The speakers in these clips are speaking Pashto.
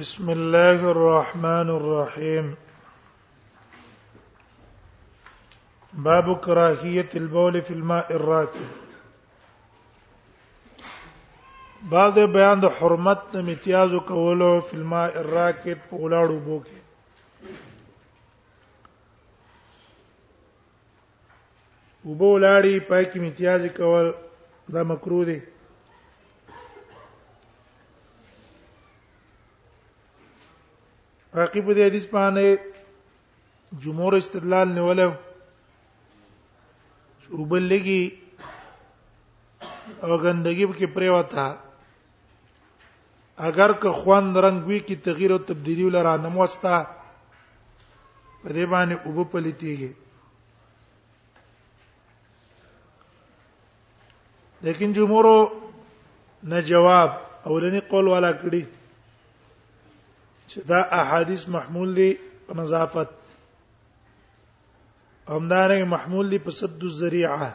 بسم الله الرحمن الرحيم باب كراهية البول في الماء الراكد بعد بیان د حرمت د امتیاز کولو په الماء الراکد په ولاړو بو کې وبو لاړی پای کې امتیاز کول دا مکروه دی باقی په دې حدیث باندې جمهور استدلال نیولو وبلګي او غندګي کې پریوتا اگر که خوان رنگ وی کی تغییر او تبدیلی لرا نه موستا په دې باندې او په پلیتیږي لیکن جمهور نه جواب اولنی قول والا کړي چې دا احادیث محمول دي په نظافت همدارنګه محمول دي په سد الذریعه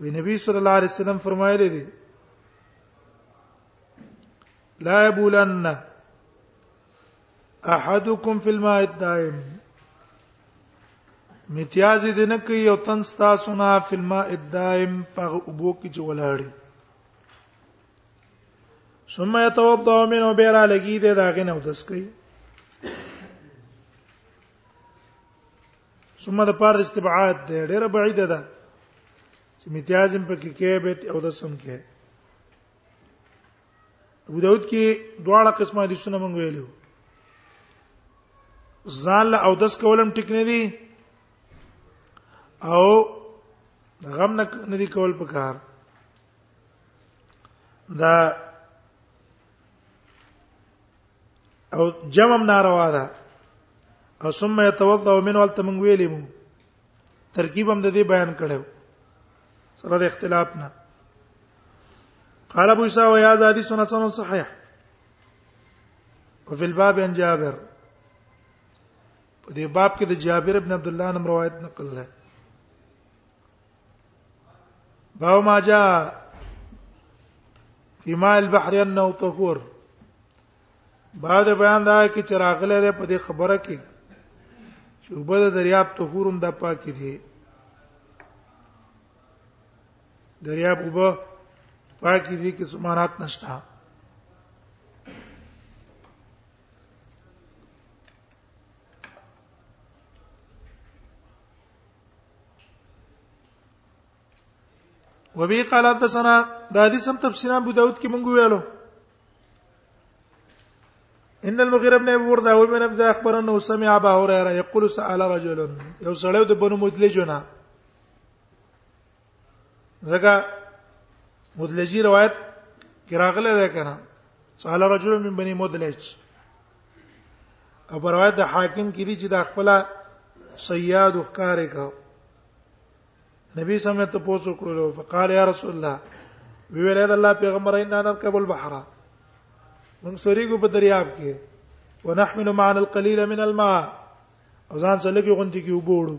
وی نبی صلی الله علیه وسلم فرمایلی دی لا یبولن احدکم فی الماء الدائم امتیاز دې نه کوي او تن تاسو نه فی الماء الدائم په اوبو کې چې ولاړی ثم يتوضا منه بیره لګی دې داغه نه ودس کوي ثم د پاره استبعاد ده ډیره بعیده ده چې امتیازم پکې کې به او د سم کې ابو داود کې دواړه قسمه دي سونه مونږ ویلو ځان له او دس کولم ټیک نه دي او غم نه نه دي کول پکار دا او جمع ناروا ده او ثم يتوضا من ولته مونږ ویلې مو ترکیب هم د دې بیان کړو سره د اختلاف نه قال ابو عيسى ويا زادي سنه سنه صحيح وفي الباب عن جابر په دې باب کې د جابر ابن عبد الله نم روایت نقل ده باو ما جاء في ماء البحر انه طهور بعد بیان دا کې چراغله ده په دې خبره کې چې وبد دریاب طهورم د پاکي دي دریاب وبو پاکي دي کې سمانات نشته وبي قال حدثنا د حدیث هم تفسیر ابو داود کې مونږ ویلو ان المغيرة بن ابي ورده هو من ابدا اخبر انه سمع ابا هريره يقول سال رجل یو سړی د بنو مدلجونه ځکه مدلجی روایت کې راغله ده کنه سال رجل من بني مدلج او روایت د حاکم کې دي چې د خپل صياد وکړ کا نبی سم ته پوسو کړو فقال يا رسول الله وی ویل د الله پیغمبر ان نرکب البحر من سریګو په دریاب کې ونحمل معنا القليل من الماء او ځان سره لګي غونډي کې وبوړو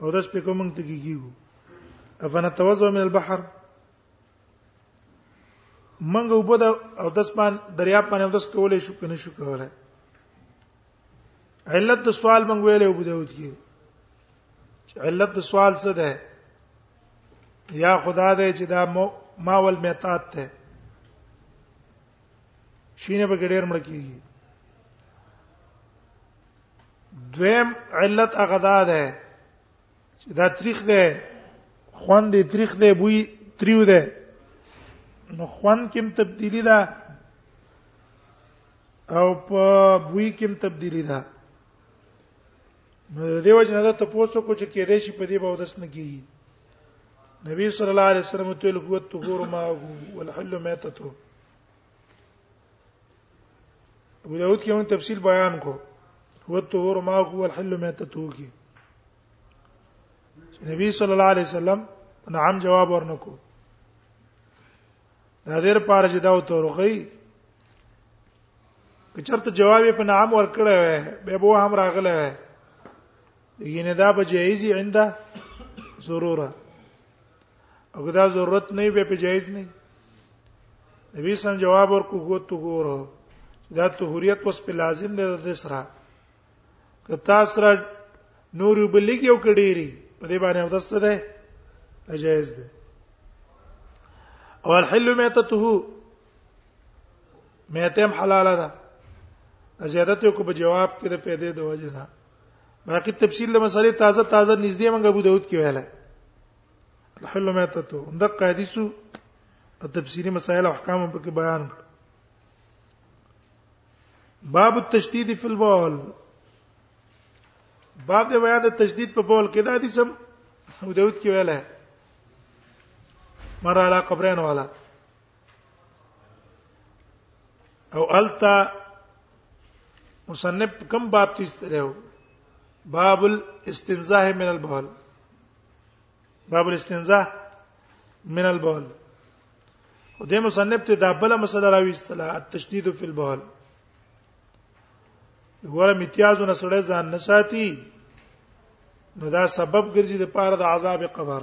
او داس په کوم ته کیږو افنا توزع من البحر منګه وبد او داس باندې دریا باندې او داس کولې شو کنه شو کوله علت د سوال منګ ویلې وبد او دې علت د سوال څه ده یا خدا دې چې دا ما ول میتات ته شینه به ګډیر مړ کیږي دویم علت هغه دا ده چې دا تاریخ ده خوند دی تاریخ ده بوی تریو ده نو خوند کوم تبدیلی ده او په بوی کوم تبدیلی ده نو دیو جنا ته پوسو کو چې کېدې شي په دې باندې داس نه کیږي نبی صلی الله علیه وسلم ته له قوت طهور ما او والحل میتته ابو داود کې موږ تفصیل بیان کو قوت طهور ما او والحل میتته کې نبی صلی الله علیه وسلم نعم جواب ورنکو دا ډېر پاره چې دا وتورغی کچرته جواب په نعم ورکړی وای به بو هم راغلی وای یعنی دا به جایز عند ضروره او دا ضرورت نه به په جایز نه نبی سم جواب ورکو کو تو ګور دا طهوریت اوس په لازم دی د سره که تاسو را نور وبلګي او کډيري په دې باندې او دسته ده جایز ده او الحل میتته میتم حلاله ده زیادت کو په جواب کې د پیدې د وجه نه باقي تفصیل له مسلې تازه تازه نږدې منګه ابو داود کې ویله الحل ماتتو دغه حدیثو تفسیری مسائل احکام په کې بیان کړ باب التشدید فی البول باب د بیان د تشدید په بول کې دا حدیث هم ابو داود کې ویله مر علی قبرین والا او التا مصنف کم باب ته استلو باب الاستنزاه من البول باب الاستنزاه من البول او د مصنف ته دا بل مسله راوي استلا التشدید فی البول ګوره امتیازونه سره ځان نه ساتي نو دا سبب ګرځي د پاره د عذاب قبر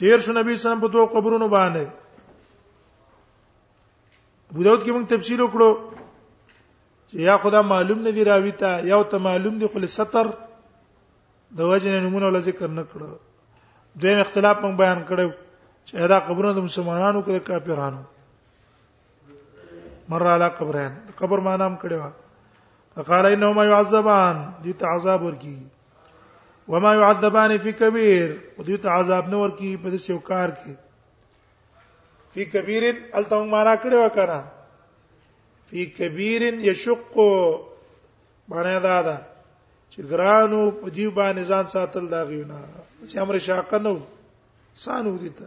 تیر شو نبی سلام په دوه قبرونو باندې بوداوت کې موږ تفصیل وکړو چې یا خدا معلوم نه دی راوی ته یا ته معلوم دی خل ستر د وجه نمونه ول ذکر نه کړو دویم اختلاف موږ بیان کړو چې دا قبرونه د مسلمانانو کې د کافرانو مر علی قبرین قبر ما نام کړي وا فقال انهما يعذبان دي تعذاب ورکی وما يعذبان في كبير ودي تعذاب نه ورکی په دې یو کار کې فی کبیر الته معنا کړي وا کنه فی کبیر یشق معنا دا ده چې ګرانو په دې باندې ځان ساتل دا غیونه چې امر شاقه نو سانو دي ته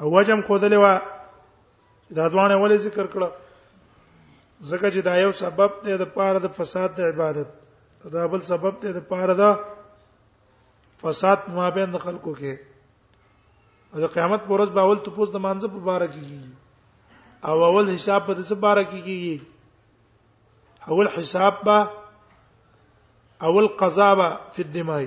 او وجم خودلې وا دا دوانه ولې ذکر کړه ځکه چې دا یو سبب دی د پاره د فساد د عبادت دا بل سبب دی د پاره د فساد مابین د خلکو کې د قیامت پر ورځ به اول تپوس د مانزه په بار کې کیږي او اول حساب په دسه بار کې کیږي اول حساب به اول قضا به په دمای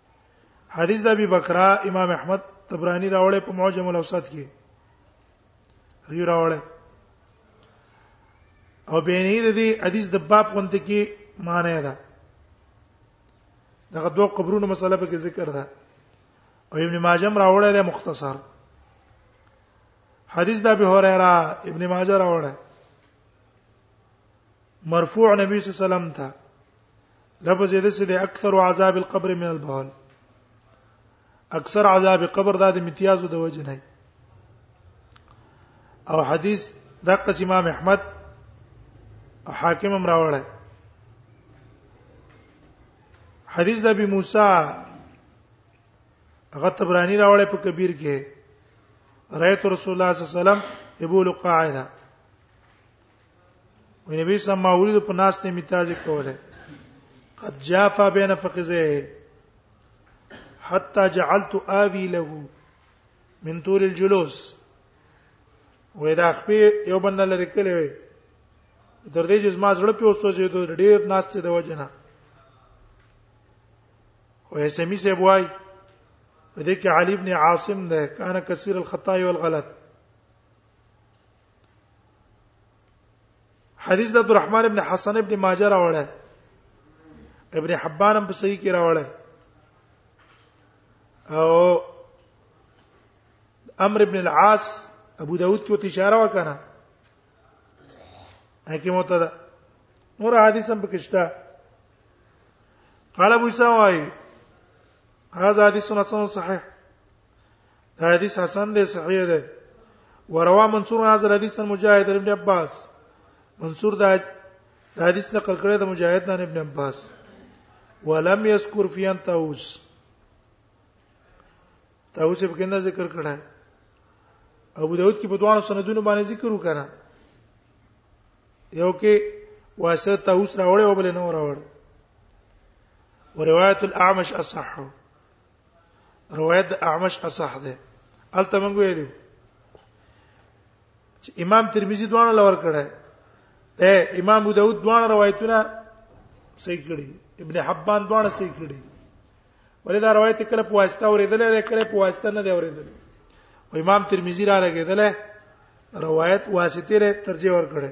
حدیث د ابي بکرا امام احمد تبرانی راوړی په معجم الاوسط کې هی راوړی او بینې د دې حدیث د باب غونډه کې معنی ده دغه دوه قبرونو مسله په کې ذکر ده او ابن ماجه هم راوړی دی مختصر حدیث د ابي هريره ابن ماجه راوړی مرفوع نبی صلی الله علیه وسلم ته لفظ دې څه دی اکثر عذاب القبر من البول اکثر عذاب قبر دا د امتیاز د وجه نه او حدیث د قص امام احمد او حاکم هم راوړل حدیث د ابي موسی هغه تبرانی راوړل په کبیر کې رایت رسول الله صلی الله علیه وسلم یبول قاعده وي نبی صلی الله علیه وسلم په ناس ته میتاج کوله قد جافا بین فخذه حتى جعلت آوي له من طول الجلوس وې دا خپې یو بند لري کړې وې تر دې چې ما زړه په اوسوځې دوه ډېر ناشته د وجنه وې سمي سه بوای په دې کې علي ابن عاصم ده کان کثیر الخطا والغلط حدیث د عبدالرحمن ابن حسن ابن ماجه راوړل ابن حبان هم په صحیح کې راوړل او امر ابن العاص ابو داود کې اشاره وکړه حکیم وته دا نور حدیث هم پکښتا قال ابو سوای هذا حدیث حسن صحیح دا حدیث حسن دی صحیح دی وروا منصور هاذا حدیث مجاهد ابن عباس منصور دا دا حدیث نقل کړی د مجاهد نه ابن عباس ولم یذکر فی ان طاووس طاووس په کنده ذکر کړه ابو داود کې په دوه سندونو باندې ذکر وکړه یو کې واسه طاووس راوړې او بل نه راوړ وروايه الاعمش اصح روایت اعمش اصح ده الته موږ ویلو چې امام ترمذی دوه لور کړه ده امام ابو داود دوه روایتونه صحیح کړي ابن حبان دوه صحیح کړي ولې دا روایت کله په واسطه اوریدل دی کله په واسطه نه دی اوریدل او امام ترمذی را لګیدل روایت واسطه له ترجیح ور کړه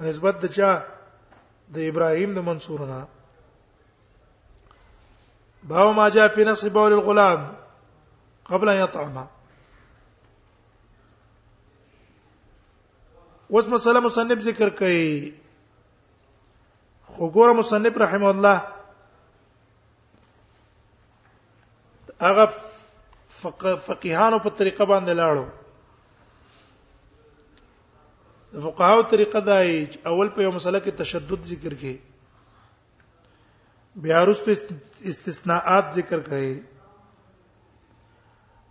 نسبت د چا د ابراهيم د منصورنا باو ما جاء في نص بول الغلام قبل ان يطعمه اوس مسله مصنف ذکر کوي خو ګوره مصنف رحم الله هغه فقيهانو په طریقه باندې لاړو فقهاو طریقه دای اول په یو مسله کې تشدد ذکر کړي بیا وروسته استثناءات ذکر کړي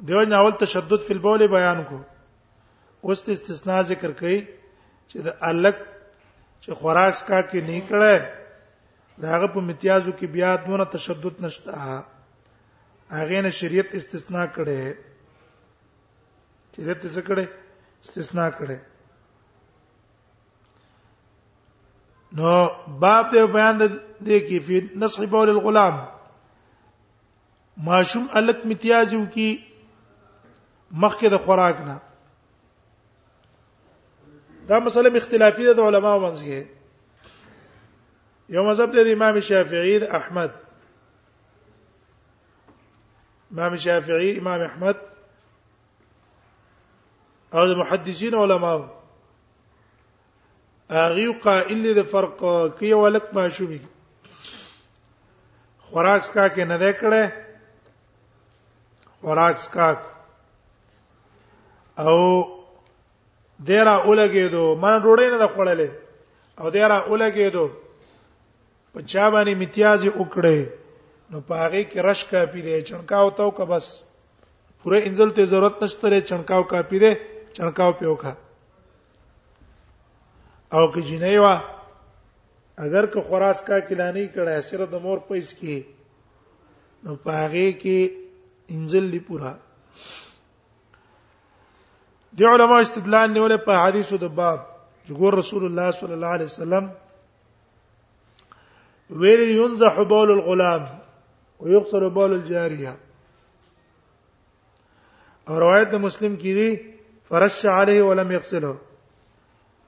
دیو ناول تشدد فی البول بیان کو اوس استثناء ذکر کړي چې د الک چې خوراک کا کې نه کړه دا هغه په امتیازو کې بیا دونه تشدد نشته هغه نه شریعت استثناء کړي شریعت څه کړي استثناء کړي نو باب ته بیان د دې کې په نصح بول الغلام ماشوم الک امتیازو کې مخکې د خوراک نه دا مسله اختلافي ده د علماو منځ کې یو مذهب دی امام شافعی د احمد امام شافعی امام احمد او د محدثین علماو اغي قائل د فرق کې ولک ماشومی خوراک کا کې نه ده کړه خوراک کا او دیرا اولګېدو ما ډوړې نه خوړلې او دیرا اولګېدو په چا باندې امتیاز وکړې نو پاره کې رش کاپی دی چنکاو تاو کا بس پوره انزل ته ضرورت نشته لري چنکاو کاپی دی چنکاو پیوکا او کې جنې وا اگر که خراس کا کلانی کړه صرف د مور پیس کې نو پاره کې انزل دی پورا دی علماء استدلال نیول په حدیثو د باب چې ګور رسول الله صلی الله علیه وسلم ویل ينزح بول الغلام ويغسل بول الجاريه او روایت د مسلم کې دی فرش عليه ولم يغسله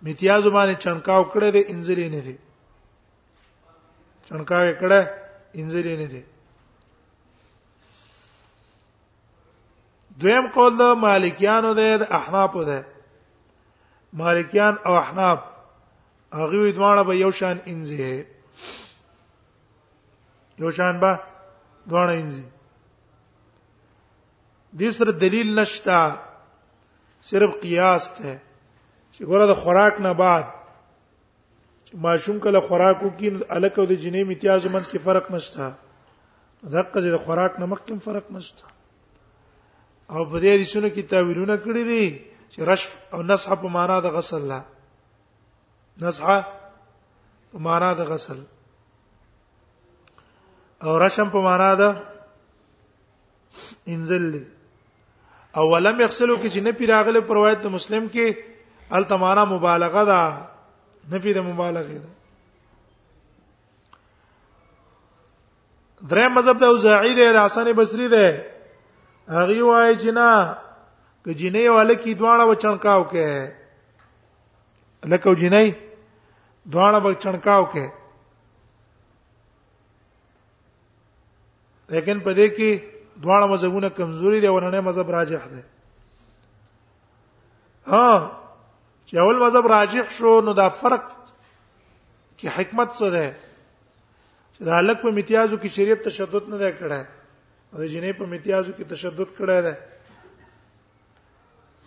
امتیاز باندې چنکاو کړی دی انزلی نه دی چنکاوې کړه انځلې نه دي دویم قول د مالکیانو دی د احنافو دی مالکیان او احناف هغه وی دواړه به یو شان انځي یو شان به دواړه انځي د سره دلیل نشتا صرف قیاس ته چې ګوره د خوراک نه بعد ماشوم کله خوراک وکین الک او د جنې امتیاز منځ کې فرق نشته دغه د خوراک نمک کې فرق نشته او په دې حدیثونو کې تعویلونه کړی دي چې رشف او نصح په معنا د غسل لا نصح په معنا د غسل او رشم په معنا د انزل دی او ولم یغسلو کې چې نه پیراغله پر روایت مسلم کې التمانا مبالغه ده نفي د مبالغه ده درې مذهب د اوزاعی دی د حسن بصری دی هغه وایي چې نه که جنې والے کی دواړه وچنکاو کې لکه جنې دواړه وچنکاو کې لیکن په دې کې دواړه مذهبونه کمزوري دي او نن مذهب راجح دی ها چې اول مذهب راجح شو نو دا فرق کې حکمت څه ده چې دا لک په امتیازو کې شریعت تشدد نه دی کړی او د جنې په امتیازو کې تشدد کړی دی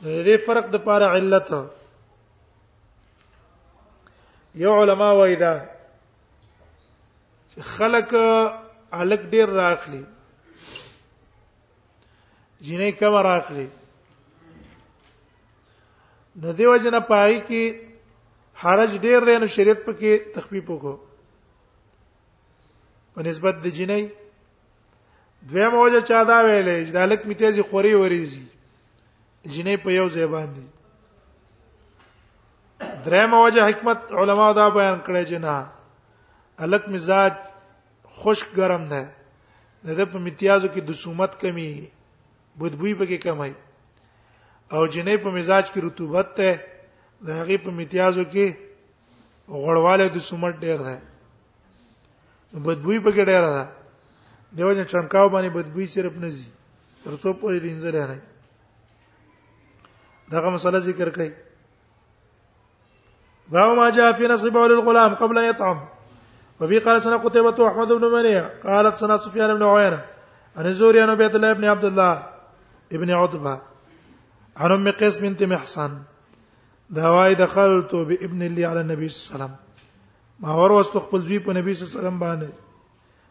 د دې فرق د پاره علت یو علما وایي دا چې خلک الک ډیر راخلی جنې کم راخلی نو دیو جن پای کې حرج ډیر دی نو شریعت پکې تخفیف وکړو په نسبت د جنې دوی موجه چا دا ویلې چې د الک میتهزي خوري وريزي جنې په یو ځای باندې درېم وجه حکمت علما دا بیان کړی چې نه الک مزاج خشک ګرم ده د دې په امتیازو کې د سومت کمی بدبوئی پکې کمای او جنې په مزاج کې رطوبت ده د هغې په امتیازو کې غړواله د سومت ډیر ده بدبوئی پکې ډیر ده دیو جن چمکاو باندې بدبوئی صرف نه زی ترڅو پورې رینځل نه دغه مسله ذکر کړئ باو ما جاء في نصب بول الغلام قبل ان يطعم وفي قال سنة قتيبة وأحمد بن منيع قالت سنة سفيان بن عيينة عن الزهري عن عبيد الله بن عبد الله ابن عتبة عن أم قيس بنت محصن دواي دخلت بابن لي على النبي صلى الله عليه وسلم ما ور واست خپل زوی په نبی صلی الله علیه وسلم باندې